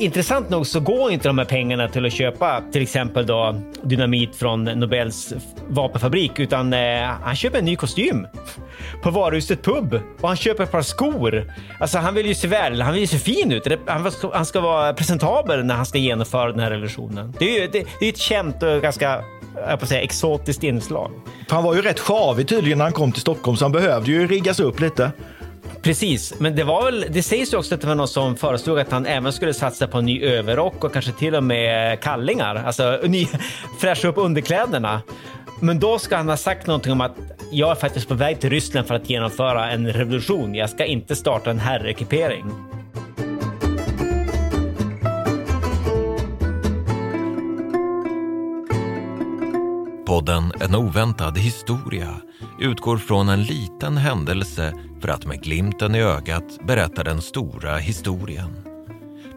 Intressant nog så går inte de här pengarna till att köpa till exempel då dynamit från Nobels vapenfabrik, utan eh, han köper en ny kostym på varuhuset Pub och han köper ett par skor. Alltså, han vill ju se väl, han vill ju se fin ut. Han ska, han ska vara presentabel när han ska genomföra den här revolutionen. Det är ju det, det är ett känt och ganska jag på säga, exotiskt inslag. Han var ju rätt sjavig tydligen när han kom till Stockholm, så han behövde ju riggas upp lite. Precis, men det var väl, det sägs ju också att det var någon som föreslog att han även skulle satsa på en ny överrock och kanske till och med kallingar, alltså ny, fräscha upp underkläderna. Men då ska han ha sagt någonting om att jag är faktiskt på väg till Ryssland för att genomföra en revolution. Jag ska inte starta en herrekipering. Podden En oväntad historia utgår från en liten händelse för att med glimten i ögat berätta den stora historien.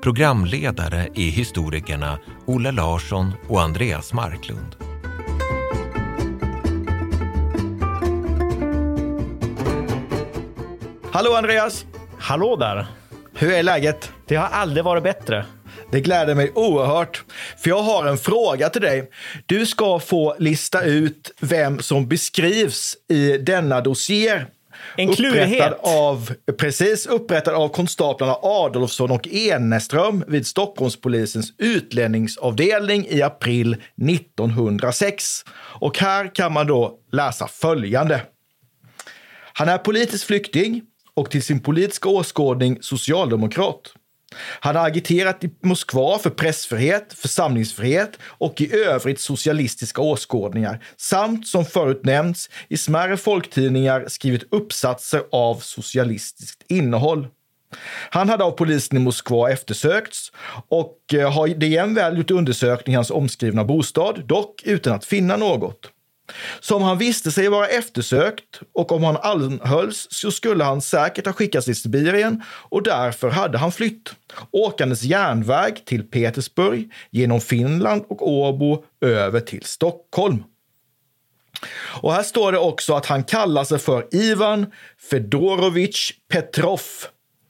Programledare är historikerna Olle Larsson och Andreas Marklund. Hallå Andreas! Hallå där! Hur är läget? Det har aldrig varit bättre. Det gläder mig oerhört, för jag har en fråga till dig. Du ska få lista ut vem som beskrivs i denna dossier. En klurighet. Av, precis, upprättad av konstaplarna Adolfsson och Eneström vid Stockholmspolisens utlänningsavdelning i april 1906. Och här kan man då läsa följande. Han är politisk flykting och till sin politiska åskådning socialdemokrat. Han har agiterat i Moskva för pressfrihet, församlingsfrihet och i övrigt socialistiska åskådningar samt som förut nämnts i smärre folktidningar skrivit uppsatser av socialistiskt innehåll. Han hade av polisen i Moskva eftersökts och eh, har igen väl gjort undersökning i hans omskrivna bostad, dock utan att finna något. Som han visste sig vara eftersökt och om han anhölls så skulle han säkert ha skickats till Sibirien och därför hade han flytt. Åkandes järnväg till Petersburg, genom Finland och Åbo över till Stockholm. Och här står det också att han kallar sig för Ivan Fedorovich Petrov.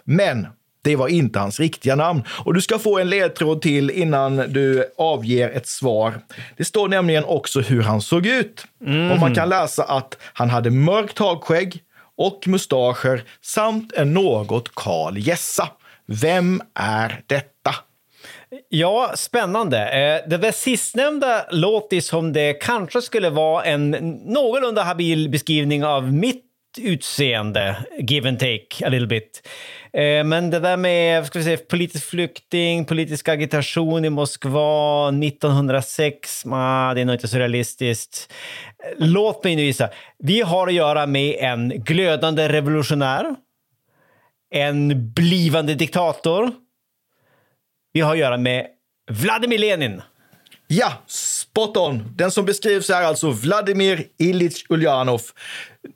Men det var inte hans riktiga namn. Och du ska få en ledtråd till innan du avger ett svar. Det står nämligen också hur han såg ut. Mm. Och man kan läsa att han hade mörkt hagskägg och mustascher samt en något kal gässa. Vem är detta? Ja, spännande. Eh, det där sistnämnda låter som det kanske skulle vara en någorlunda habil beskrivning av mitt utseende, give and take a little bit. Eh, men det där med ska vi säga, politisk flykting, politisk agitation i Moskva 1906, ah, det är nog inte så realistiskt. Låt mig nu gissa. Vi har att göra med en glödande revolutionär, en blivande diktator. Vi har att göra med Vladimir Lenin. Ja, spot on. Den som beskrivs är alltså Vladimir Ilich Ulyanov.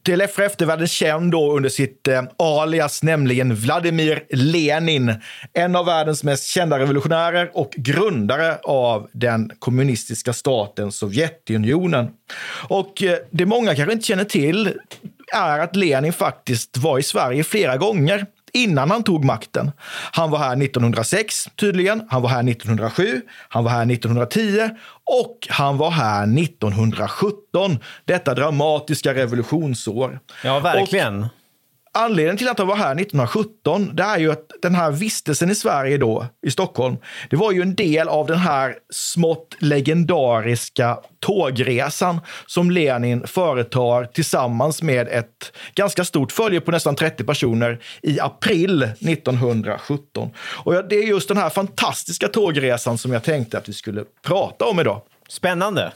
Till för eftervärlden känd då under sitt eh, alias, nämligen Vladimir Lenin. En av världens mest kända revolutionärer och grundare av den kommunistiska staten Sovjetunionen. Och eh, det många kanske inte känner till är att Lenin faktiskt var i Sverige flera gånger innan han tog makten. Han var här 1906 tydligen, han var här 1907, han var här 1910 och han var här 1917. Detta dramatiska revolutionsår. Ja, verkligen. Och Anledningen till att han var här 1917 det är ju att den här vistelsen i Sverige då, i Stockholm, det var ju en del av den här smått legendariska tågresan som Lenin företar tillsammans med ett ganska stort följe på nästan 30 personer i april 1917. Och det är just den här fantastiska tågresan som jag tänkte att vi skulle prata om idag. Spännande.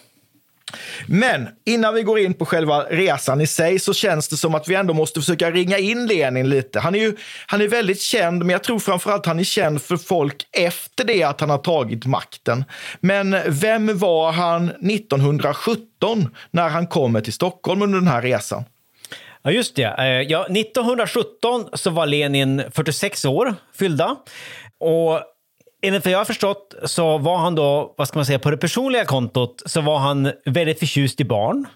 Men innan vi går in på själva resan i sig så känns det som att vi ändå måste försöka ringa in Lenin lite. Han är ju han är väldigt känd, men jag tror framförallt han är känd för folk efter det att han har tagit makten. Men vem var han 1917 när han kommer till Stockholm under den här resan? Ja, just det. Eh, ja, 1917 så var Lenin 46 år fyllda. Och enligt vad jag har förstått så var han då, vad ska man säga, på det personliga kontot så var han väldigt förtjust i barn.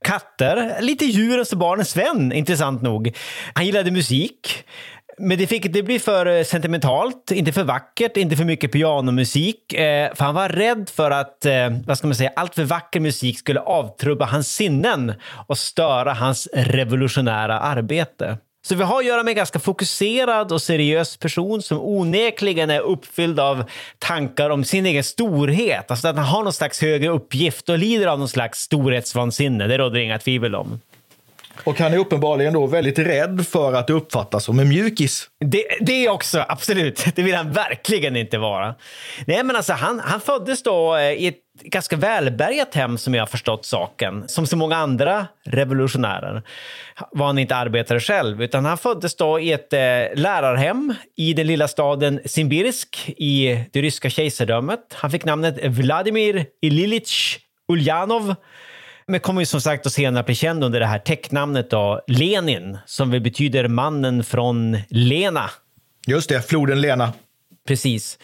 Katter, lite djurens och barnens vän, intressant nog. Han gillade musik. Men det fick inte bli för eh, sentimentalt, inte för vackert, inte för mycket pianomusik. Eh, för han var rädd för att, eh, vad ska man säga, allt för vacker musik skulle avtrubba hans sinnen och störa hans revolutionära arbete. Så vi har att göra med en ganska fokuserad och seriös person som onekligen är uppfylld av tankar om sin egen storhet. Alltså att han har någon slags högre uppgift och lider av någon slags storhetsvansinne. Det råder inga tvivel om. Och han är uppenbarligen då väldigt rädd för att uppfattas som en mjukis. Det, det också, absolut. Det vill han verkligen inte vara. Nej, men alltså han, han föddes då eh, i ett ganska välbärgat hem som jag har förstått saken. Som så många andra revolutionärer var han inte arbetare själv, utan han föddes då i ett eh, lärarhem i den lilla staden Simbirsk i det ryska kejsardömet. Han fick namnet Vladimir Ililich Ulyanov men kommer ju som sagt att senare bli känd under det här täcknamnet då, Lenin, som väl betyder mannen från Lena. Just det, floden Lena. Precis.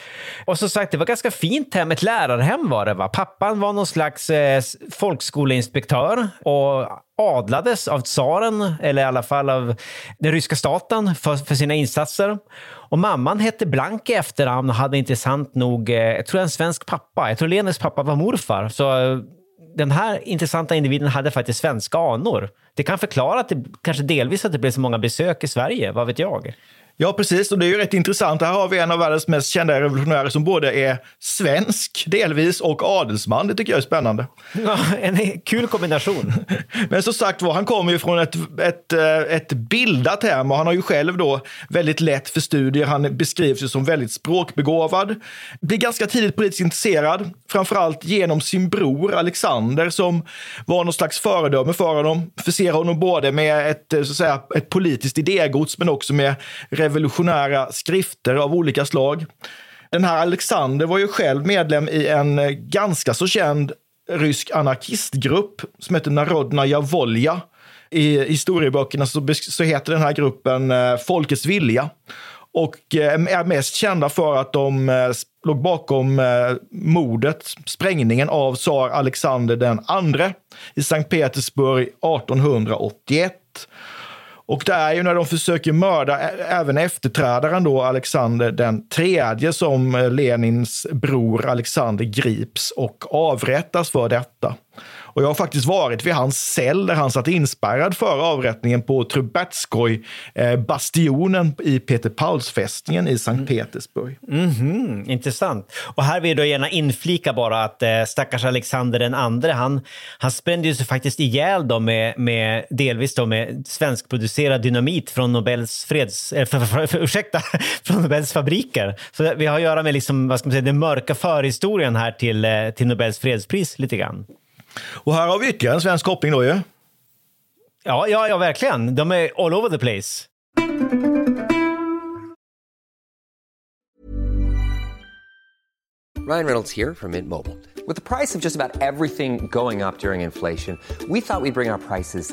Och som sagt, det var ganska fint hem. Ett lärarhem var det. va? Pappan var någon slags eh, folkskoleinspektör och adlades av tsaren, eller i alla fall av den ryska staten, för, för sina insatser. Och mamman hette Blank i efternamn och hade intressant nog, eh, jag tror en svensk pappa. Jag tror Lenis pappa var morfar. Så eh, den här intressanta individen hade faktiskt svenska anor. Det kan förklara att det kanske delvis att det blev så många besök i Sverige, vad vet jag? Ja, precis. Och det är ju rätt intressant. Här har vi en av världens mest kända revolutionärer som både är svensk delvis och adelsman. Det tycker jag är spännande. Ja, en kul kombination. Men som sagt var, han kommer ju från ett, ett, eh, ett bildat hem och han har ju själv då väldigt lätt för studier. Han beskrivs ju som väldigt språkbegåvad. Blir ganska tidigt politiskt intresserad, framförallt genom sin bror Alexander som var någon slags föredöme för honom. Förser honom både med ett, eh, så att säga, ett politiskt idégods men också med revolutionära skrifter av olika slag. Den här Alexander var ju själv medlem i en eh, ganska så känd rysk anarkistgrupp som heter Narodnaja Volja. I historieböckerna så, så heter den här gruppen eh, Folkets vilja och eh, är mest kända för att de låg bakom mordet, sprängningen av tsar Alexander den andre i Sankt Petersburg 1881. Och det är ju när de försöker mörda även efterträdaren då, Alexander den tredje, som eh, Lenins bror Alexander grips och avrättas för detta. Och jag har faktiskt varit vid hans cell där han satt inspärrad för avrättningen på Trubetskoj, eh, bastionen i Peter Pauls-fästningen i Sankt mm. Petersburg. Mm -hmm, intressant. Och här vill jag gärna inflika bara att eh, stackars Alexander den andre, han, han spände sig faktiskt ihjäl då med, med delvis då med svenskproducerad dynamit från Nobels freds... Eh, för, för, för, ursäkta, från Nobels fabriker. Så vi har att göra med liksom, vad ska man säga, den mörka förhistorien här till, eh, till Nobels fredspris lite grann. Och här har vi ytterligare en svensk koppling då ju. Ja, ja, ja, verkligen. De är all over the place. Ryan Reynolds here from Mint Mobile. With the price of just about everything going up during inflation, we thought we'd bring our prices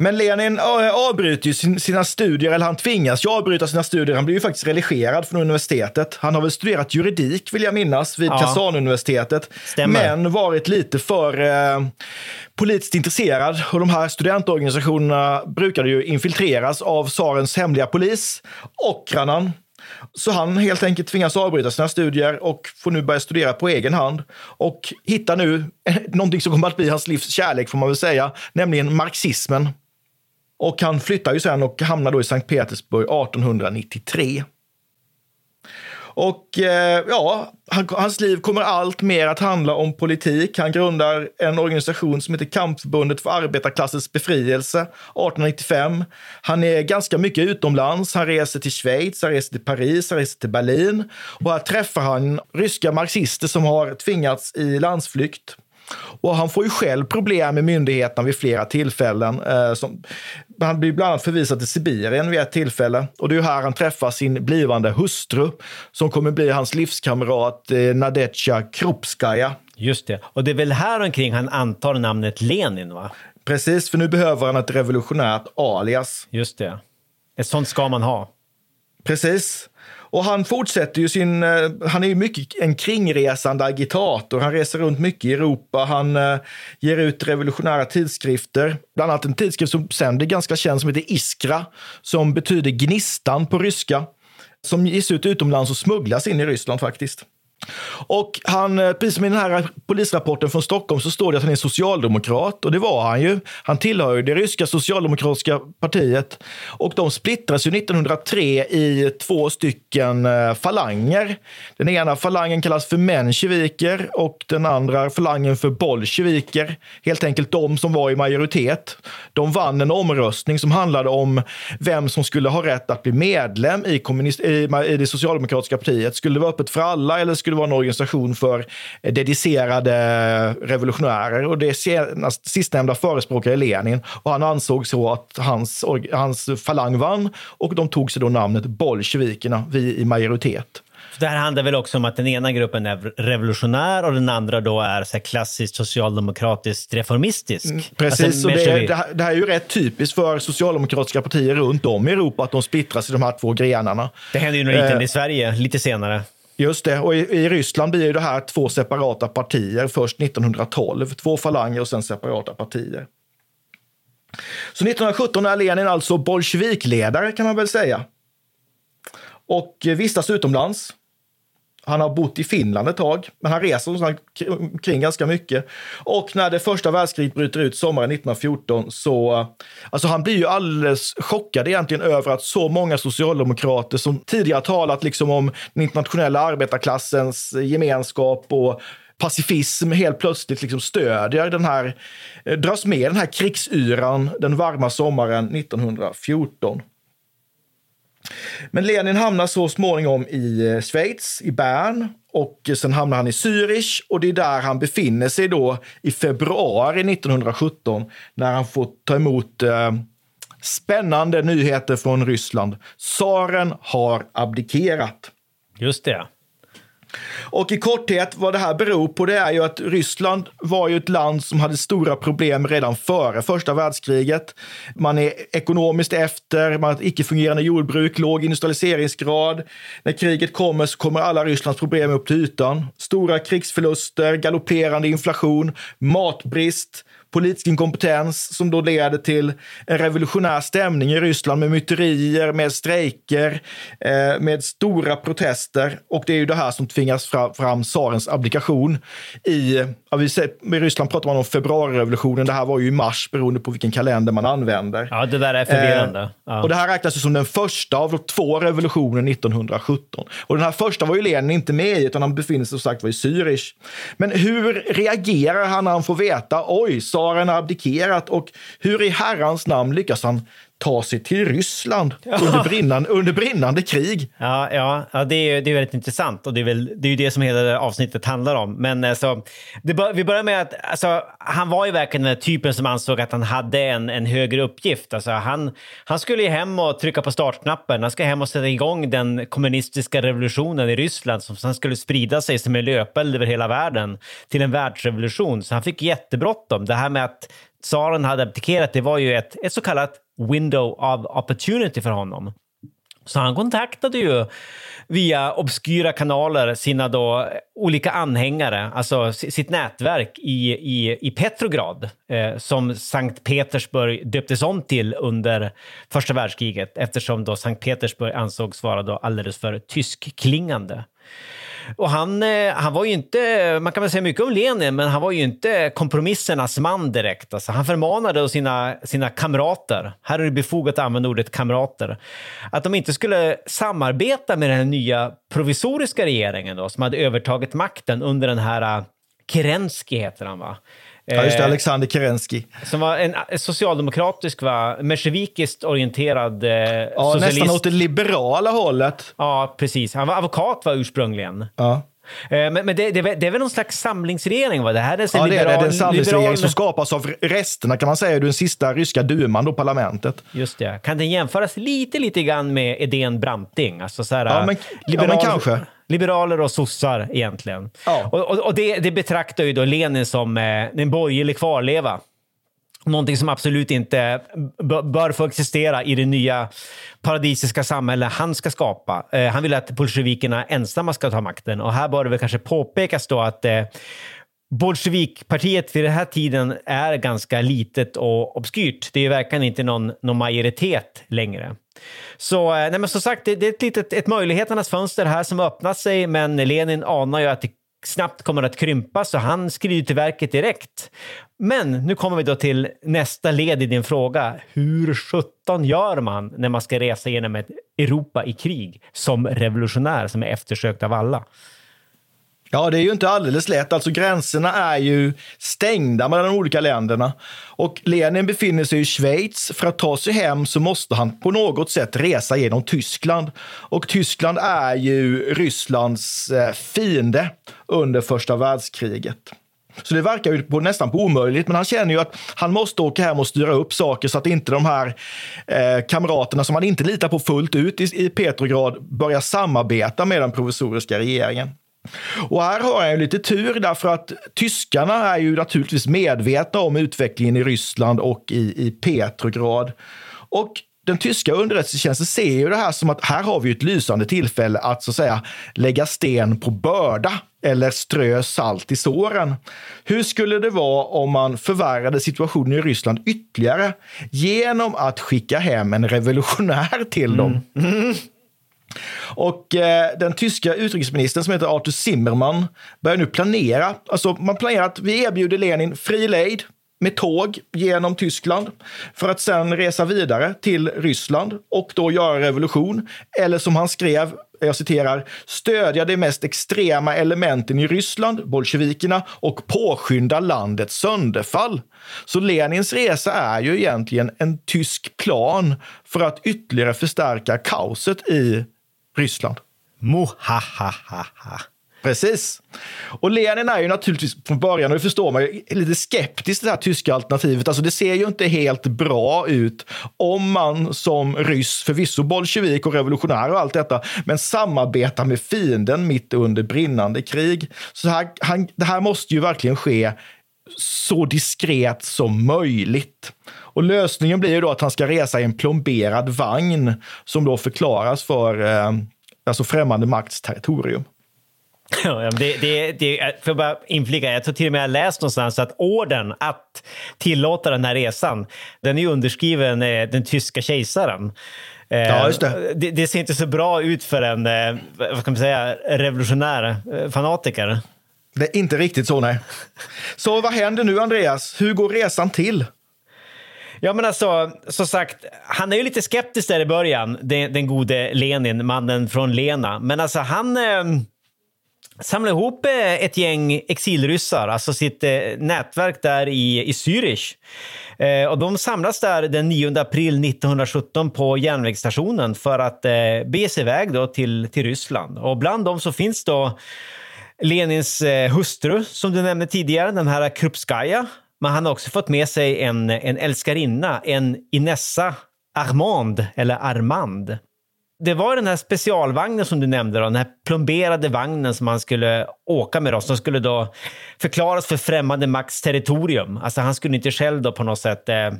Men Lenin äh, avbryter ju sin, sina studier, eller han tvingas ju avbryta sina studier. Han blir ju faktiskt religerad från universitetet. Han har väl studerat juridik, vill jag minnas, vid Ja. Kazanuniversitetet. Stämmer. Men varit lite för eh, politiskt intresserad. Och de här studentorganisationerna brukade ju infiltreras av tsarens hemliga polis, Okranan. Så han helt enkelt tvingas avbryta sina studier och får nu börja studera på egen hand. Och hittar nu eh, någonting som kommer att bli hans livs kärlek, får man väl säga, nämligen marxismen. Och han flyttar ju sen och hamnar då i Sankt Petersburg 1893. Och eh, ja, han, hans liv kommer allt mer att handla om politik. Han grundar en organisation som heter Kampförbundet för arbetarklassens befrielse 1895. Han är ganska mycket utomlands. Han reser till Schweiz, han reser till Paris, han reser till Berlin. Och här träffar han ryska marxister som har tvingats i landsflykt. Och han får ju själv problem med myndigheterna vid flera tillfällen. Eh, som, han blir bland annat förvisad till Sibirien vid ett tillfälle. Och det är här han träffar sin blivande hustru som kommer bli hans livskamrat eh, Nadezjda Krupskaja. Just det. Och det är väl här omkring han antar namnet Lenin, va? Precis, för nu behöver han ett revolutionärt alias. Just det. Ett sånt ska man ha. Precis. Och han fortsätter ju sin... Eh, han är ju mycket en kringresande agitator. Han reser runt mycket i Europa. Han eh, ger ut revolutionära tidskrifter. Bland annat en tidskrift som sen blir ganska känd som heter Iskra, som betyder gnistan på ryska. Som ges ut utomlands och smugglas in i Ryssland faktiskt. Och han, eh, precis som i den här polisrapporten från Stockholm så står det att han är socialdemokrat och det var han ju. Han tillhör ju det ryska socialdemokratiska partiet och de splittras ju 1903 i två stycken eh, falanger. Den ena falangen kallas för mensjeviker och den andra falangen för bolsjeviker. Helt enkelt de som var i majoritet. De vann en omröstning som handlade om vem som skulle ha rätt att bli medlem i, kommunist- i, i det socialdemokratiska partiet. Skulle det vara öppet för alla eller skulle det vara en organisation för eh, dedicerade revolutionärer? Och det senast, sistnämnda förespråkade Lenin och han ansåg så att hans, hans falang vann och de tog sig då namnet bolsjevikerna, vi i majoritet. Så det här handlar väl också om att den ena gruppen är revolutionär och den andra då är så här klassiskt socialdemokratiskt reformistisk. Precis, Alltså, och mer så det, det, här, det här är ju rätt typiskt för socialdemokratiska partier runt om i Europa att de splittras i de här två grenarna. det händer ju nog lite Eh, i Sverige, lite senare. Just det, och i, i Ryssland blir ju det här två separata partier först 1912. Två falanger och sen separata partier. Så 1917 är Lenin alltså bolsjevikledare kan man väl säga. Och eh, vistas utomlands. Han har bott i Finland ett tag, men han reser som sagt kring ganska mycket. Och när det första världskriget bryter ut sommaren 1914 så... Alltså han blir ju alldeles chockad egentligen över att så många socialdemokrater som tidigare talat liksom om den internationella arbetarklassens gemenskap och pacifism helt plötsligt liksom stödjer den här, eh, dras med i den här krigsyran den varma sommaren 1914. Men Lenin hamnar så småningom i eh, Schweiz, i Bern och eh, sen hamnar han i Zürich och det är där han befinner sig då i februari 1917 när han får ta emot eh, spännande nyheter från Ryssland. Tsaren har abdikerat. Just det. Och i korthet vad det här beror på det är ju att Ryssland var ju ett land som hade stora problem redan före första världskriget. Man är ekonomiskt efter, man har ett icke-fungerande jordbruk, låg industrialiseringsgrad. När kriget kommer så kommer alla Rysslands problem upp till ytan. Stora krigsförluster, galopperande inflation, matbrist, politisk inkompetens som då leder till en revolutionär stämning i Ryssland med myterier, med strejker, eh, med stora protester. Och det är ju det här som tvingas fram, fram tsarens abdikation. I, ja, vi säger, I Ryssland pratar man om februarirevolutionen. Det här var ju i mars beroende på vilken kalender man använder. Ja, det där är förvirrande. Eh, ja. Och det här räknas ju som den första av de två revolutioner 1917. Och den här första var ju Lenin inte med i, utan han befinner sig som sagt var i Zürich. Men hur reagerar han när han får veta, oj, tsaren har abdikerat och hur i herrans namn lyckas han ta sig till Ryssland under, brinnande, under brinnande krig. Ja, ja, ja det, är, det är väldigt intressant och det är, väl, det är ju det som hela det avsnittet handlar om. Men alltså, bör, vi börjar med att alltså, han var ju verkligen den typen som ansåg att han hade en, en högre uppgift. Alltså, han, han skulle ju hem och trycka på startknappen. Han ska hem och sätta igång den kommunistiska revolutionen i Ryssland som sen skulle sprida sig som en löpeld över hela världen till en världsrevolution. Så han fick jättebråttom. Det här med att tsaren hade abdikerat, det var ju ett, ett så kallat window of opportunity för honom. Så han kontaktade ju via obskyra kanaler sina då olika anhängare, alltså sitt nätverk i, i, i Petrograd, eh, som Sankt Petersburg döptes om till under första världskriget eftersom då Sankt Petersburg ansågs vara då alldeles för tyskklingande. Och han, eh, han var ju inte, man kan väl säga mycket om Lenin, men han var ju inte kompromissernas man direkt. Alltså, han förmanade sina, sina kamrater, här är det befogat att använda ordet kamrater, att de inte skulle samarbeta med den nya provisoriska regeringen då, som hade övertagit makten under den här eh, Kerensky heter han va? Ja, just det, Alexander Kerensky. Som var en socialdemokratisk, va? menschevikiskt orienterad eh, ja, socialist. Nästan åt det liberala hållet. Ja, precis. Han var advokat var ursprungligen. Ja. Men, men det, det, det, är väl någon slags samlingsregering? Va? Det här är ja, liberal, det är det. en samlingsregering liberal... som skapas av resterna, kan man säga, den sista ryska duman, då parlamentet. Just det. Kan den jämföras lite, lite grann med idén Branting? Alltså så här, ja, men, liberal, ja, men kanske. Liberaler och sossar egentligen. Ja. Och, och, och det, det, betraktar ju då Lenin som eh, en borgerlig kvarleva. Någonting som absolut inte bör få existera i det nya paradisiska samhälle han ska skapa. Eh, han vill att bolsjevikerna ensamma ska ta makten och här bör det väl kanske påpekas då att eh, Bolsjevikpartiet vid den här tiden är ganska litet och obskyrt. Det är verkligen inte någon, någon majoritet längre. Så, eh, nej men som sagt, det, det är ett litet ett möjligheternas fönster här som öppnat sig, men Lenin anar ju att det snabbt kommer att krympa, så han skrider till verket direkt. Men nu kommer vi då till nästa led i din fråga. Hur sjutton gör man när man ska resa genom ett Europa i krig som revolutionär som är eftersökt av alla? Ja, det är ju inte alldeles lätt. Alltså gränserna är ju stängda mellan de olika länderna. Och Lenin befinner sig i Schweiz. För att ta sig hem så måste han på något sätt resa genom Tyskland. Och Tyskland är ju Rysslands eh, fiende under första världskriget. Så det verkar ju på, nästan på omöjligt, men han känner ju att han måste åka hem och styra upp saker så att inte de här eh, kamraterna som han inte litar på fullt ut i, i Petrograd börjar samarbeta med den provisoriska regeringen. Och här har han ju lite tur därför att tyskarna är ju naturligtvis medvetna om utvecklingen i Ryssland och i, i Petrograd. Och den tyska underrättelsetjänsten ser ju det här som att här har vi ett lysande tillfälle att så att säga lägga sten på börda eller strö salt i såren. Hur skulle det vara om man förvärrade situationen i Ryssland ytterligare genom att skicka hem en revolutionär till dem? Mm. mm. Och eh, den tyska utrikesministern som heter Arthur Zimmermann börjar nu planera. Alltså man planerar att vi erbjuder Lenin fri lejd med tåg genom Tyskland för att sen resa vidare till Ryssland och då göra revolution. Eller som han skrev, jag citerar, stödja de mest extrema elementen i Ryssland, bolsjevikerna, och påskynda landets sönderfall. Så Lenins resa är ju egentligen en tysk plan för att ytterligare förstärka kaoset i Ryssland. Mohahaha. Precis. Och Lenin är ju naturligtvis från början, och det förstår man ju, lite skeptisk till det här tyska alternativet. Alltså det ser ju inte helt bra ut om man som ryss, förvisso bolsjevik och revolutionär och allt detta, men samarbetar med fienden mitt under brinnande krig. Så här, han, det här måste ju verkligen ske så diskret som möjligt. Och lösningen blir ju då att han ska resa i en plomberad vagn som då förklaras för eh, alltså främmande makts territorium. Ja, det, det, det, för jag bara inflika, jag tror till och med jag läst någonstans att orden att tillåta den här resan, den är underskriven eh, den tyska kejsaren. Eh, Ja, just det. det. Det ser inte så bra ut för en eh, vad ska man säga, revolutionär fanatiker. Det är inte riktigt så, nej. Så vad händer nu, Andreas? Hur går resan till? Ja, men alltså, som sagt, han är ju lite skeptisk där i början, den, den gode Lenin, mannen från Lena. Men alltså, han eh, samlar ihop eh, ett gäng exilryssar, alltså sitt eh, nätverk där i, i Zürich. Eh, och de samlas där den 9 april 1917 på järnvägsstationen för att eh, bege sig iväg då till, till Ryssland. Och bland dem så finns då Lenins eh, hustru, som du nämnde tidigare, den här Krupskaja. Men han har också fått med sig en, en älskarinna, en Inessa Armand, eller Armand. Det var den här specialvagnen som du nämnde, då, den här plomberade vagnen som han skulle åka med, då, som skulle då förklaras för främmande makts territorium. Alltså han skulle inte själv då på något sätt eh,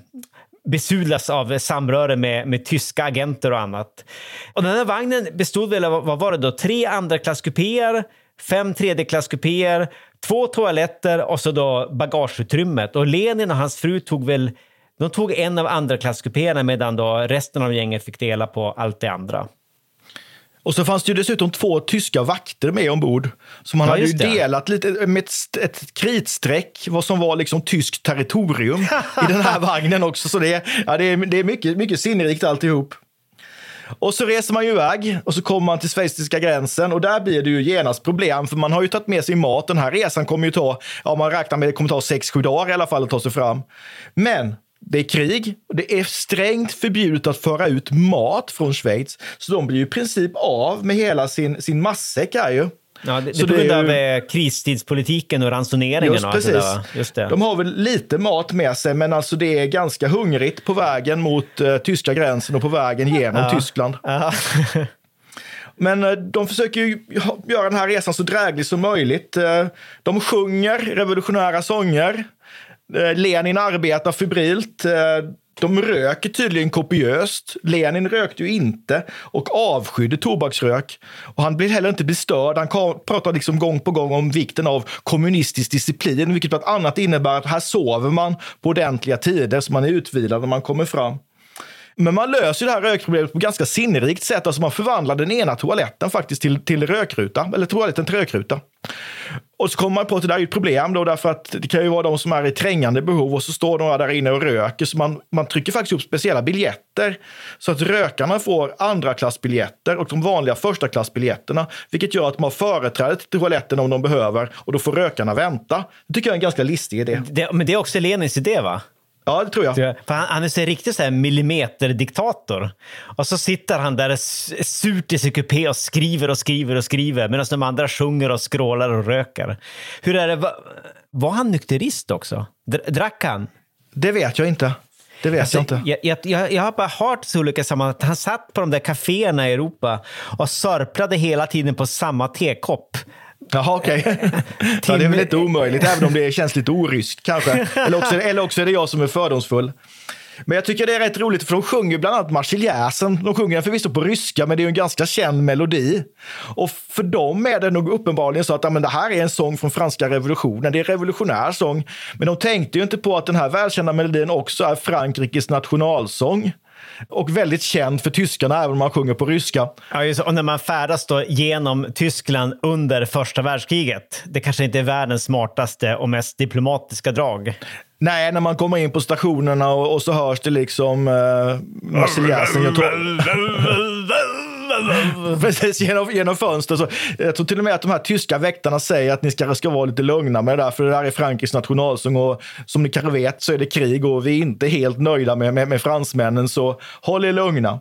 besudlas av samröre med, med tyska agenter och annat. Och den här vagnen bestod väl av, vad var det då, tre andra klasskupéer, fem tredjeklasskupéer, två toaletter och så då bagageutrymmet. Och Lenin och hans fru tog väl de tog en av andra klasskupéerna medan då resten av gänget fick dela på allt det andra. Och så fanns det ju dessutom två tyska vakter med ombord. Som han Ja, hade ju delat lite med ett, ett kritstreck vad som var liksom tyskt territorium i den här vagnen också. Så det, ja, det är, det är mycket, mycket sinnrikt alltihop. Och så reser man ju iväg och så kommer man till schweiziska gränsen och där blir det ju genast problem för man har ju tagit med sig mat. Den här resan kommer ju ta, ja man räknar med det kommer ta 6-7 dagar i alla fall att ta sig fram. Men det är krig och det är strängt förbjudet att föra ut mat från Schweiz. Så de blir ju i princip av med hela sin, sin matsäck här ju. Ja, det, det Så det grund av ju- eh, kristidspolitiken och ransoneringen. Just och det precis. där? Just det. De har väl lite mat med sig, men alltså det är ganska hungrigt på vägen mot eh, tyska gränsen och på vägen genom Ja. Tyskland. Ja. Men eh, de försöker ju göra den här resan så dräglig som möjligt. Eh, De sjunger revolutionära sånger. Lenin arbetar febrilt. De röker tydligen kopiöst. Lenin rökte ju inte och avskydde tobaksrök. Och han blir heller inte bestörd. Han pratar liksom gång på gång om vikten av kommunistisk disciplin, vilket bland annat innebär att här sover man på ordentliga tider så man är utvilad när man kommer fram. Men man löser det här rökproblemet på ett ganska sinnrikt sätt. Alltså man förvandlar den ena toaletten faktiskt till, till rökruta, eller toaletten till rökruta. Och så kommer man på att det där är ett problem då, därför att det kan ju vara de som är i trängande behov och så står några där inne och röker. Så man, man trycker faktiskt upp speciella biljetter så att rökarna får andra klassbiljetter och de vanliga första klassbiljetterna, vilket gör att man har företräde till toaletten om de behöver och då får rökarna vänta. Det tycker jag är en ganska listig idé. Det, men det är också Lenins idé, va? Ja, det tror jag. För han, han är så en riktig så här millimeterdiktator. Och så sitter han där surt i sin kupé och skriver och skriver och skriver medan de andra sjunger och skrålar och röker. Hur är det? Va, var han nykterist också? Dr- Drack han? Det vet jag inte. Det vet Alltså, jag inte. jag, jag, jag, jag har bara hört i olika sammanhang att han satt på de där kaféerna i Europa och sörplade hela tiden på samma tekopp. Jaha, okej. ja, det är väl inte omöjligt, även om det känns lite oryskt kanske. Eller också, eller också är det jag som är fördomsfull. Men jag tycker det är rätt roligt, för de sjunger bland annat Marseljäsen. De sjunger den förvisso på ryska, men det är en ganska känd melodi. Och för dem är det nog uppenbarligen så att ja, men det här är en sång från franska revolutionen. Det är en revolutionär sång. Men de tänkte ju inte på att den här välkända melodin också är Frankrikes nationalsång. Och väldigt känd för tyskarna, även om man sjunger på ryska. Ja, just, och när man färdas då genom Tyskland under första världskriget. Det kanske inte är världens smartaste och mest diplomatiska drag. Nej, när man kommer in på stationerna och, och så hörs det liksom Marseljäsen. Precis, genom, genom fönstret. Så, jag tror till och med att de här tyska väktarna säger att ni ska, ska vara lite lugna med det där, för det där är Frankrikes nationalsång och som ni kanske vet så är det krig och vi är inte helt nöjda med, med, med fransmännen, så håll er lugna.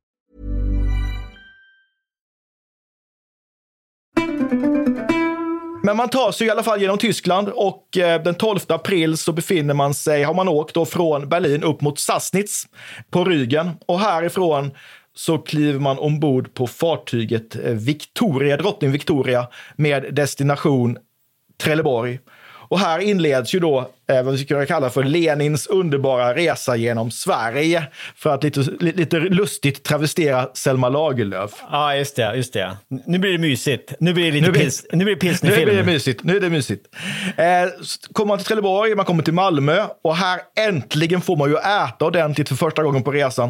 Men man tar sig i alla fall genom Tyskland och eh, den 12 april så befinner man sig, har man åkt då från Berlin upp mot Sassnitz på Rügen och härifrån så kliver man ombord på fartyget eh, Victoria, drottning Victoria med destination Trelleborg. Och här inleds ju då eh, vad vi skulle kalla för Lenins underbara resa genom Sverige. För att lite, lite lustigt travestera Selma Lagerlöf. Ja, just det. Just det. Nu blir det mysigt. Nu blir det lite Nu blir- pils, nu blir det Nu pilsnerfilm. blir det mysigt. Nu är det mysigt. Eh, kommer man till Trelleborg, man kommer till Malmö och här äntligen får man ju äta ordentligt för första gången på resan.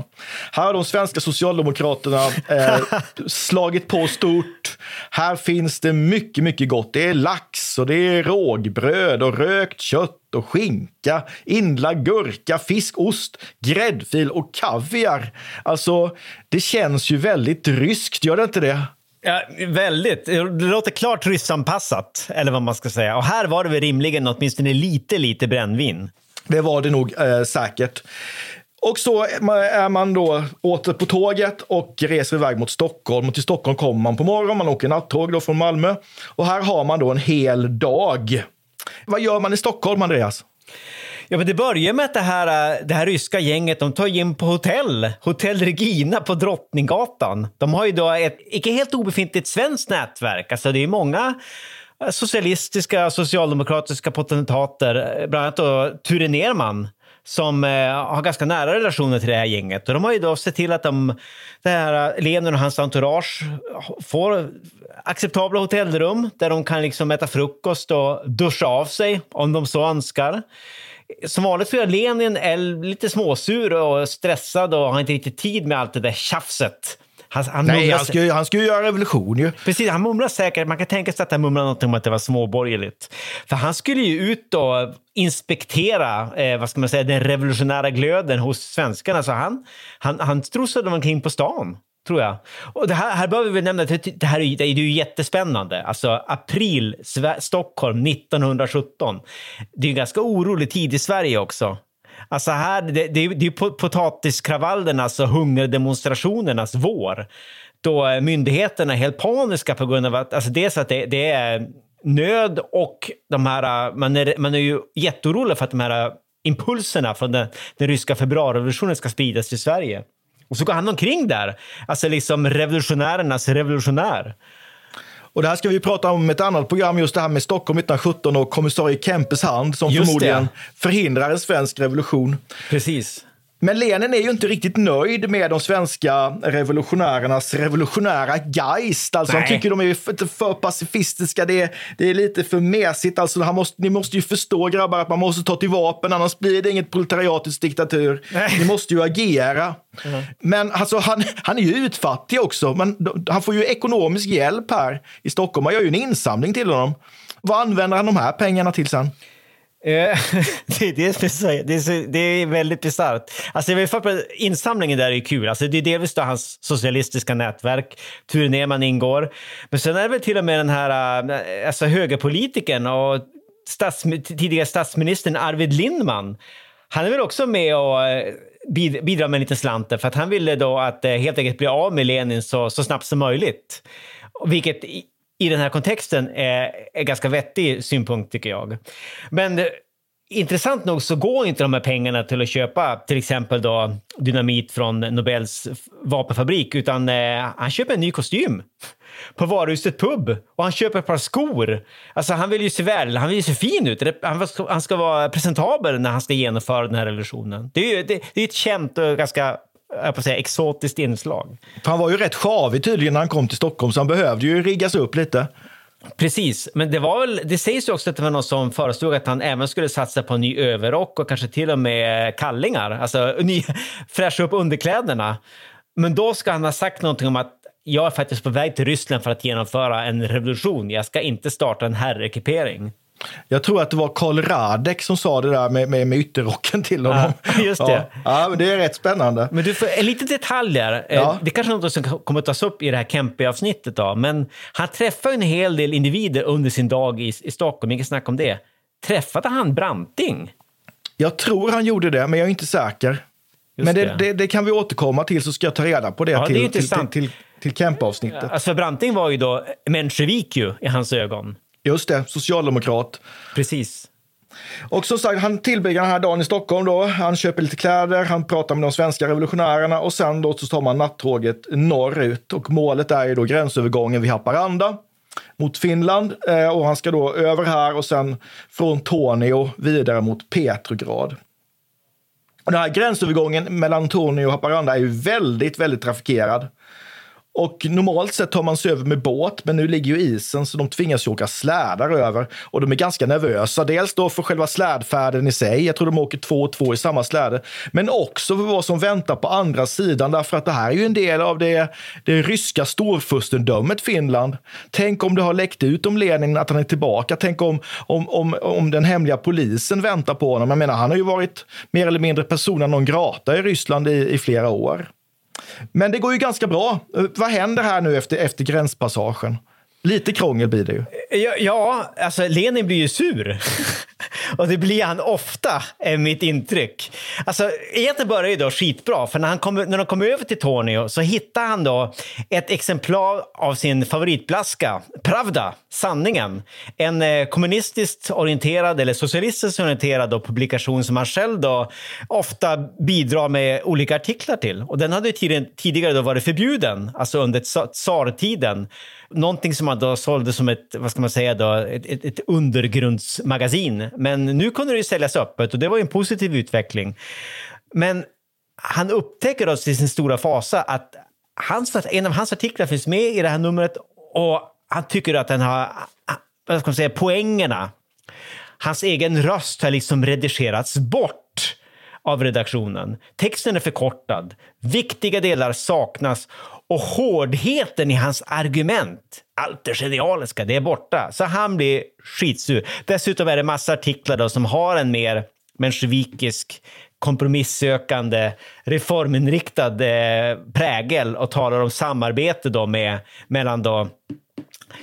Här har de svenska socialdemokraterna eh, slagit på stort. Här finns det mycket, mycket gott. Det är lax och det är rågbröd och rökt kött och skinka, inlagd gurka, fisk, ost, gräddfil och kaviar. Alltså, det känns ju väldigt ryskt, gör det inte det? Ja, väldigt. Det låter klart ryssanpassat, eller vad man ska säga. Och här var det väl rimligen åtminstone lite, lite brännvin. Det var det nog eh, säkert. Och så är man då åter på tåget och reser iväg mot Stockholm. Och till Stockholm kommer man på morgonen, man åker nattåg då från Malmö. Och här har man då en hel dag. Vad gör man i Stockholm, Andreas? Ja, men det börjar med att det här, äh, det här ryska gänget de tar in på hotell. Hotell Regina på Drottninggatan. De har ju då ett icke helt obefintligt svenskt nätverk. Alltså det är många äh, socialistiska, socialdemokratiska potentater, bland annat då Ture Nerman som eh, har ganska nära relationer till det här gänget. Och de har ju då sett till att de, det här eh, Lenin och hans entourage får acceptabla hotellrum där de kan liksom äta frukost och duscha av sig om de så önskar. Som vanligt så är Lenin lite småsur och stressad och har inte riktigt tid med allt det där tjafset. Han, han Nej, mumlar han ska, ju, han ska ju göra revolution ju. Precis, han mumlar säkert. Man kan tänka sig att han mumlar någonting om att det var småborgerligt. För han skulle ju ut och inspektera eh, vad ska man säga, den revolutionära glöden hos svenskarna. Så han, han, han strosade omkring på stan, tror jag. Och det här, här behöver vi nämna det, det här är, det är ju jättespännande. Alltså april, Sve- Stockholm 1917. Det är en ganska orolig tid i Sverige också. Alltså här, det, det, är- det är potatiskravallernas alltså och hungerdemonstrationernas vår. Då myndigheterna är helt paniska på grund av att, alltså dels att det, det är nöd och de här, man är, man är ju jätteorolig för att de här impulserna från den, den ryska februarirevolutionen ska spridas till Sverige. Och så går han omkring där, alltså liksom revolutionärernas revolutionär. Och det här ska vi prata om ett annat program, just det här med Stockholm 1917 och kommissarie Kempes hand som Just förmodligen det. förhindrar en svensk revolution. Precis. Men Lenin är ju inte riktigt nöjd med de svenska revolutionärernas revolutionära geist. Alltså han tycker de är för, för pacifistiska, det är, det är lite för mesigt. Alltså han måste, ni måste ju förstå grabbar att man måste ta till vapen, annars blir det inget proletariatisk diktatur. Nej. Ni måste ju agera. Men alltså, han, han är ju utfattig också. Men han får ju ekonomisk hjälp här i Stockholm. Man gör ju en insamling till honom. Vad använder han de här pengarna till sen? Eh, det, är det, är det, är det är väldigt bisarrt. Alltså, insamlingen där är ju kul. Alltså, det är delvis då hans socialistiska nätverk, Ture Nerman ingår. Men sen är det väl till och med den här eh, alltså, högerpolitikern och stats, tidigare statsministern Arvid Lindman. Han är väl också med och eh, bidrar med en liten slant där, för att han ville då att helt enkelt bli av med Lenin så, så snabbt som möjligt. Vilket i, den här kontexten är, är ganska vettig synpunkt tycker jag. Men Intressant nog så går inte de här pengarna till att köpa till exempel då dynamit från Nobels vapenfabrik, utan eh, han köper en ny kostym på varuhuset Pub och han köper ett par skor. Alltså han vill ju se väl, han vill ju se fin ut. Han ska, han ska vara presentabel när han ska genomföra den här revolutionen. Det är ju det, det är ett känt och ganska jag på säga, exotiskt inslag. Han var ju rätt sjavig tydligen när han kom till Stockholm, så han behövde ju riggas upp lite. Precis, men det, var väl, det sägs ju också att det var någon som föreslog att han även skulle satsa på en ny överrock och kanske till och med kallingar, alltså ny, fräscha upp underkläderna. Men då ska han ha sagt någonting om att jag är faktiskt på väg till Ryssland för att genomföra en revolution. Jag ska inte starta en herrekipering. Jag tror att det var Karl Radek som sa det där med, med, med ytterrocken till honom. Ja, just det. Ja, ja, men det är rätt spännande. Men du, en liten detalj där. Eh, Ja. Det är kanske är något som kommer att tas upp i det här Kempe-avsnittet. Men han träffade en hel del individer under sin dag i, i Stockholm. Inget snack om det. Träffade han Branting? Jag tror han gjorde det, men jag är inte säker. men det, det. det. Det, kan vi återkomma till, så ska jag ta reda på det Ja, det är till, till, till, till, till Kempe-avsnittet. Alltså Branting var ju då menshevik ju, i hans ögon. Just det, socialdemokrat. Precis. Och som sagt, han tillbringar den här dagen i Stockholm. Då. Han köper lite kläder, han pratar med de svenska revolutionärerna och sen då så tar man nattåget norrut. Och målet är ju då gränsövergången vid Haparanda mot Finland. Eh, och han ska då över här och sen från Torneå vidare mot Petrograd. Och den här gränsövergången mellan Torneå och Haparanda är ju väldigt, väldigt trafikerad. Och normalt sett tar man sig över med båt, men nu ligger ju isen så de tvingas ju åka slädar över. Och de är ganska nervösa. Dels då för själva slädfärden i sig, jag tror de åker två och två i samma släde. Men också för vad som väntar på andra sidan, därför att det här är ju en del av det, det ryska storfurstendömet Finland. Tänk om det har läckt ut om Lenin att han är tillbaka. Tänk om, om, om, om den hemliga polisen väntar på honom. Jag menar, han har ju varit mer eller mindre persona non grata i Ryssland i, i flera år. Men det går ju ganska bra. Eh, vad händer här nu efter, efter gränspassagen? Lite krångel blir det ju. Ja, ja alltså Lenin blir ju sur. Och det blir han ofta, är mitt intryck. Alltså, egentligen börjar det då skitbra, för när, han kommer, när de kommer över till Tornio så hittar han då ett exemplar av sin favoritblaska, Pravda, Sanningen. En eh, kommunistiskt orienterad, eller socialistiskt orienterad då, publikation som han själv då ofta bidrar med olika artiklar till. Och den hade tidigare, då varit förbjuden, alltså under tsa- tsartiden. Någonting som man då sålde som ett, vad ska man säga då, ett, ett, ett undergrundsmagasin. Men nu kunde det ju säljas öppet och det var ju en positiv utveckling. Men han upptäcker då till sin stora fasa att hans, en av hans artiklar finns med i det här numret och han tycker att den har, vad ska man säga, poängerna. Hans egen röst har liksom redigerats bort av redaktionen. Texten är förkortad, viktiga delar saknas och hårdheten i hans argument, allt det genialiska, det är borta. Så han blir skitsur. Dessutom är det massa artiklar då som har en mer menshevikisk kompromissökande, reforminriktad eh, prägel och talar om samarbete då med, mellan då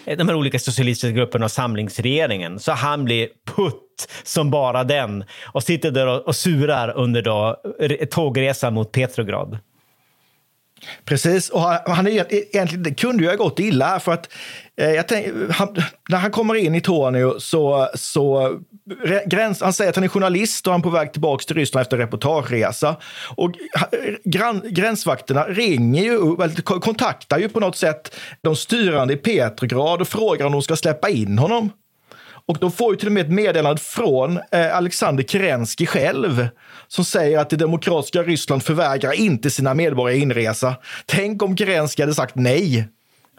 eh, de här olika socialistiska grupperna och samlingsregeringen. Så han blir putt som bara den och sitter där och, och surar under då, tågresan mot Petrograd. Precis, och han, är, egentligen, det kunde ju ha gått illa här för att eh, jag tänk, han, när han kommer in i Torneå så, så gräns, han säger att han är journalist och han är på väg tillbaka till Ryssland efter en reportageresa. Och gran, gränsvakterna ringer ju, kontaktar ju på något sätt de styrande i Petrograd och frågar om de ska släppa in honom. Och de får ju till och med ett meddelande från eh, Alexander Kerensky själv som säger att det demokratiska Ryssland förvägrar inte sina medborgare inresa. Tänk om Kerensky hade sagt nej.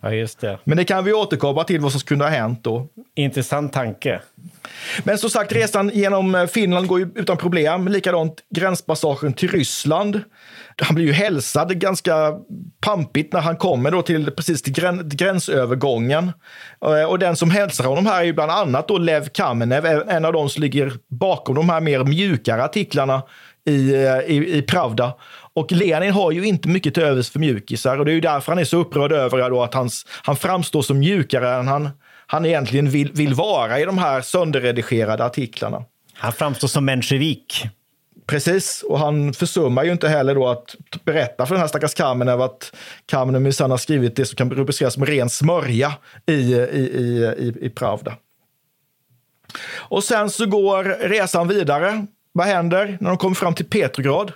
Ja, just det. Men det kan vi återkomma till vad som kunde ha hänt då. Intressant tanke. Men som sagt, resan genom eh, Finland går ju utan problem. Likadant gränspassagen till Ryssland. Han blir ju hälsad ganska pampigt när han kommer då till, precis till grän, gränsövergången. Eh, Och den som hälsar honom här är ju bland annat då Lev Kamenev, en av de som ligger bakom de här mer mjukare artiklarna i, eh, i, i Pravda. Och Lenin har ju inte mycket till övers för mjukisar och det är ju därför han är så upprörd över att hans, han framstår som mjukare än han, han egentligen vill, vill vara i de här sönderredigerade artiklarna. Han framstår som menshevik. Precis, och han försummar ju inte heller då att berätta för den här stackars Kamenev att Kamenev minsann har skrivit det som kan rubriceras som ren smörja i, i, i, i, i Pravda. Och sen så går resan vidare. Vad händer när de kommer fram till Petrograd?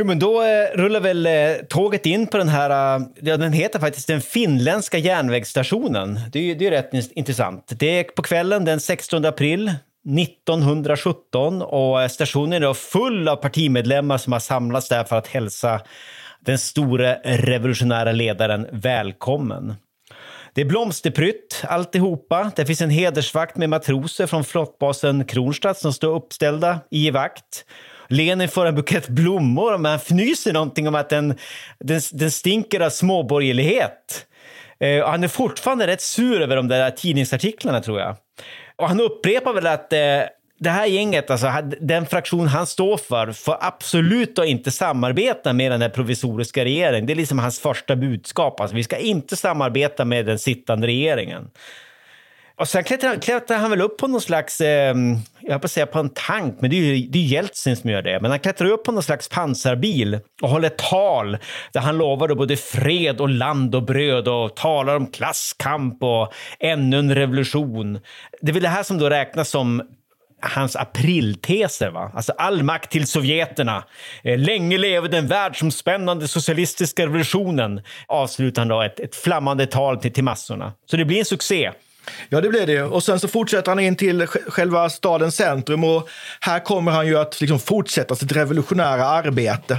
Jo, men då eh, rullar väl eh, tåget in på den här, eh, ja, den heter faktiskt den finländska järnvägsstationen. Det är ju det är rätt intressant. Det är på kvällen den 16 april 1917 och eh, stationen är då full av partimedlemmar som har samlats där för att hälsa den store revolutionära ledaren välkommen. Det är blomsterprytt alltihopa. Det finns en hedersvakt med matroser från flottbasen Kronstadt som står uppställda i vakt. Lenin får en bukett blommor men han fnyser någonting om att den, den, den stinker av småborgerlighet. Eh, och han är fortfarande rätt sur över de där tidningsartiklarna tror jag. Och han upprepar väl att eh, det här gänget, alltså den fraktion han står för, får absolut inte samarbeta med den här provisoriska regeringen. Det är liksom hans första budskap. Alltså, vi ska inte samarbeta med den sittande regeringen. Och sen klättrar, klättrar han väl upp på någon slags, eh, jag höll på att säga på en tank, men det är ju det är Jeltsin som gör det. Men han klättrar upp på någon slags pansarbil och håller tal där han lovar då både fred och land och bröd och talar om klasskamp och ännu en revolution. Det är väl det här som då räknas som hans aprilteser. Va? Alltså all makt till sovjeterna. Eh, länge leve den världsomspännande socialistiska revolutionen. Avslutar han då ett, ett flammande tal till, till massorna. Så det blir en succé. Ja, det blir det. Och sen så fortsätter han in till själva stadens centrum och här kommer han ju att liksom fortsätta sitt revolutionära arbete.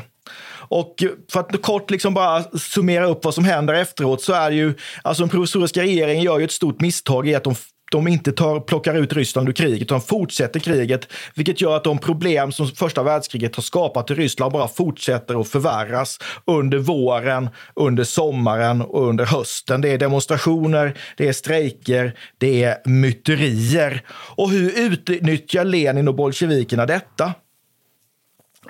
Och för att kort liksom bara summera upp vad som händer efteråt så är det ju, alltså den provisoriska regeringen gör ju ett stort misstag i att de de inte tar, plockar ut Ryssland ur kriget, utan fortsätter kriget. Vilket gör att de problem som första världskriget har skapat i Ryssland bara fortsätter att förvärras under våren, under sommaren och under hösten. Det är demonstrationer, det är strejker, det är myterier. Och hur utnyttjar Lenin och bolsjevikerna detta?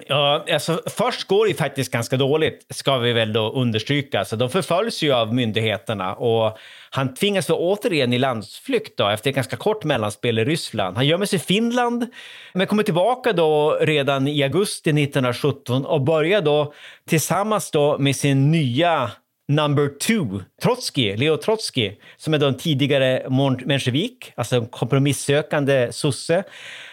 Ja, alltså, först går det ju faktiskt ganska dåligt, ska vi väl då understryka. Alltså, de förföljs ju av myndigheterna och han tvingas då återigen i landsflykt då, efter ett ganska kort mellanspel i Ryssland. Han gömmer sig i Finland, men kommer tillbaka då redan i augusti 1917 och börjar då tillsammans då med sin nya number two, Trotsky, Leo Trotsky, som är då en tidigare menshevik, alltså en kompromissökande sosse.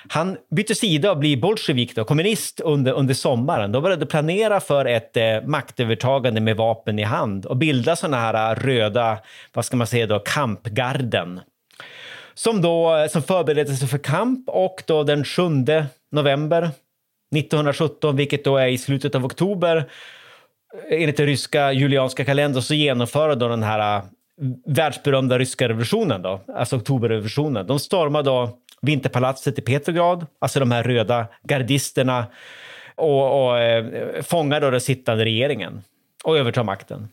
Han bytte sida och blir bolsjevik, då, kommunist, under, under sommaren. De började planera för ett eh, maktövertagande med vapen i hand och bilda såna här eh, röda, vad ska man säga då, kampgarden. Som då eh, som förberedde sig för kamp och då den 7 november 1917, vilket då är i slutet av oktober, enligt den ryska julianska kalendern så genomför de den här äh, världsberömda ryska revolutionen, då, alltså oktoberrevolutionen. De stormar då Vinterpalatset i Petrograd, alltså de här röda gardisterna och, och eh, fångar då den sittande regeringen och övertar makten.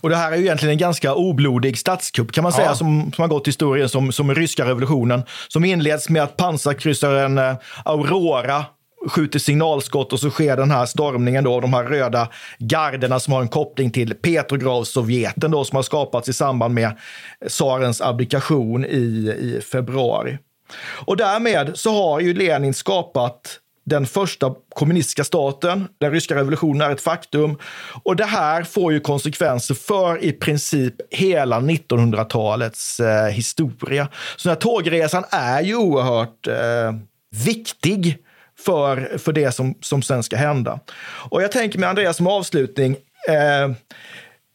Och det här är ju egentligen en ganska oblodig statskupp kan man säga Ja. som, som har gått till historien som, som ryska revolutionen. Som inleds med att pansarkryssaren eh, Aurora skjuter signalskott och så sker den här stormningen då, de här röda garderna som har en koppling till Petrograd-Sovjeten då som har skapats i samband med tsarens abdikation i, i februari. Och därmed så har ju Lenin skapat den första kommunistiska staten. Den ryska revolutionen är ett faktum. Och det här får ju konsekvenser för i princip hela 1900-talets eh, historia. Så den här tågresan är ju oerhört eh, viktig för, för det som, som sen ska hända. Och jag tänker med Andreas som avslutning. Eh,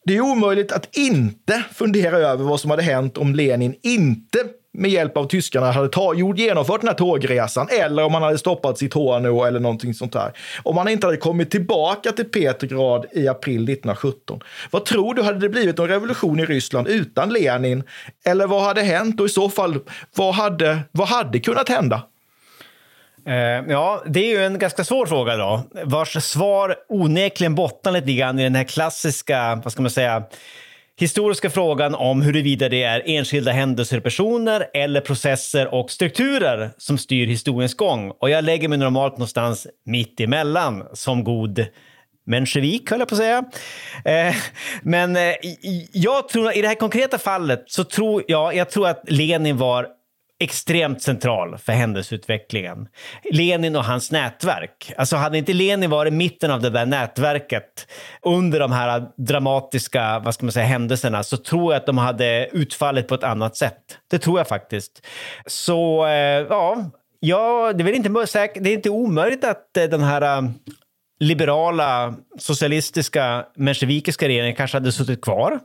det är omöjligt att inte fundera över vad som hade hänt om Lenin inte med hjälp av tyskarna hade ta, gjort, genomfört den här tågresan eller om han hade stoppat sitt HNO eller någonting sånt där. Om han inte hade kommit tillbaka till Petrograd i april 1917. Vad tror du, hade det blivit en revolution i Ryssland utan Lenin? Eller vad hade hänt och i så fall, vad hade, vad hade kunnat hända? Eh, ja, det är ju en ganska svår fråga då, vars svar onekligen bottnar lite grann i den här klassiska, vad ska man säga, historiska frågan om huruvida det är enskilda händelser, personer eller processer och strukturer som styr historiens gång. Och jag lägger mig normalt någonstans mitt emellan som god menshevik, höll jag på att säga. Eh, men eh, jag tror, i det här konkreta fallet så tror jag, jag tror att Lenin var extremt central för händelseutvecklingen. Lenin och hans nätverk. Alltså hade inte Lenin varit i mitten av det där nätverket under de här dramatiska vad ska man säga, händelserna så tror jag att de hade utfallit på ett annat sätt. Det tror jag faktiskt. Så eh, ja, ja det, är inte, det är inte omöjligt att eh, den här eh, liberala, socialistiska, mensjevikiska regeringen kanske hade suttit kvar.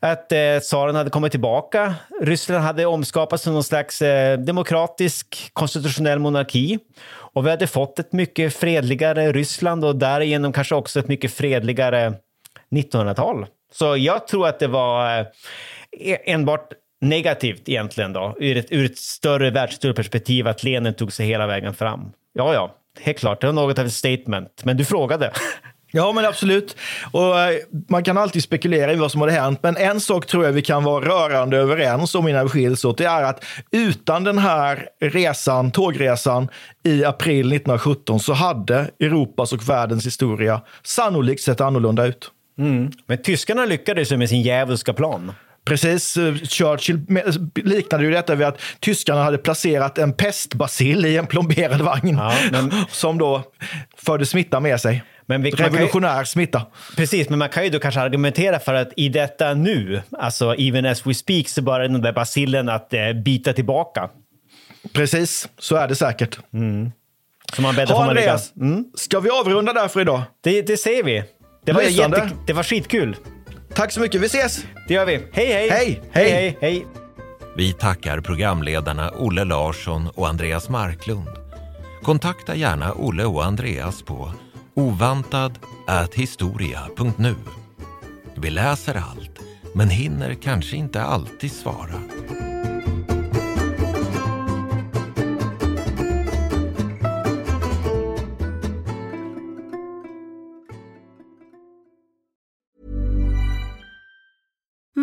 Att eh, tsaren hade kommit tillbaka. Ryssland hade omskapats till någon slags eh, demokratisk konstitutionell monarki. Och vi hade fått ett mycket fredligare Ryssland och därigenom kanske också ett mycket fredligare 1900-tal. Så jag tror att det var eh, e-, enbart negativt egentligen då, ur ett, ur ett större världsperspektiv att Lenin tog sig hela vägen fram. Ja, ja, helt klart. Det var något av ett statement. Men du frågade. Ja, men absolut. Och eh, man kan alltid spekulera i vad som hade hänt, men en sak tror jag vi kan vara rörande överens om innan vi skiljs åt. Det är att utan den här resan, tågresan i april 1917 så hade Europas och världens historia sannolikt sett annorlunda ut. Mm. Men tyskarna lyckades med sin djävulska plan. Precis. Churchill liknade ju detta vid att tyskarna hade placerat en pestbacill i en plomberad vagn ja, men... som då förde smitta med sig. Men vi, Revolutionär ju, smitta. Precis, men man kan ju då kanske argumentera för att i detta nu, alltså even as we speak, så börjar den där bacillen att eh, bita tillbaka. Precis, så är det säkert. Mm. Så man bäddar får man Andreas, mm. ska vi avrunda där för idag? Det, det ser vi. Det var, jätte, det var skitkul. Tack så mycket. Vi ses! Det gör vi. Hej, hej! Hej, hej! hej, hej. Vi tackar programledarna Olle Larsson och Andreas Marklund. Kontakta gärna Olle och Andreas på ovantad.historia.nu. Vi läser allt, men hinner kanske inte alltid svara.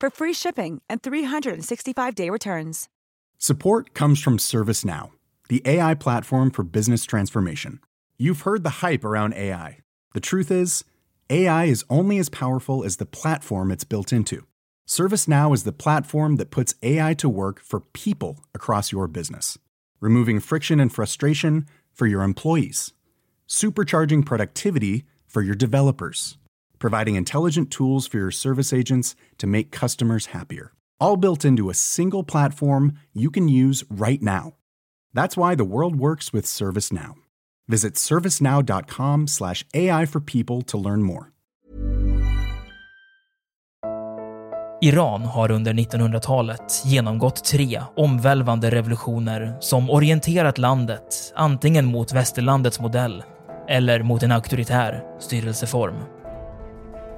for free shipping and 365-day returns. Support comes from ServiceNow, the AI platform for business transformation. You've heard the hype around AI. The truth is, AI is only as powerful as the platform it's built into. ServiceNow is the platform that puts AI to work for people across your business, removing friction and frustration for your employees supercharging productivity for your developers, providing intelligent tools for your service agents to make customers happier. All built into a single platform you can use right now. That's why the world works with ServiceNow. Visit servicenow.com/ai for people to learn more. Iran har under 1900-talet genomgått tre omvälvande revolutioner som orienterat landet antingen mot västerlandets modell eller mot en auktoritär styrelseform.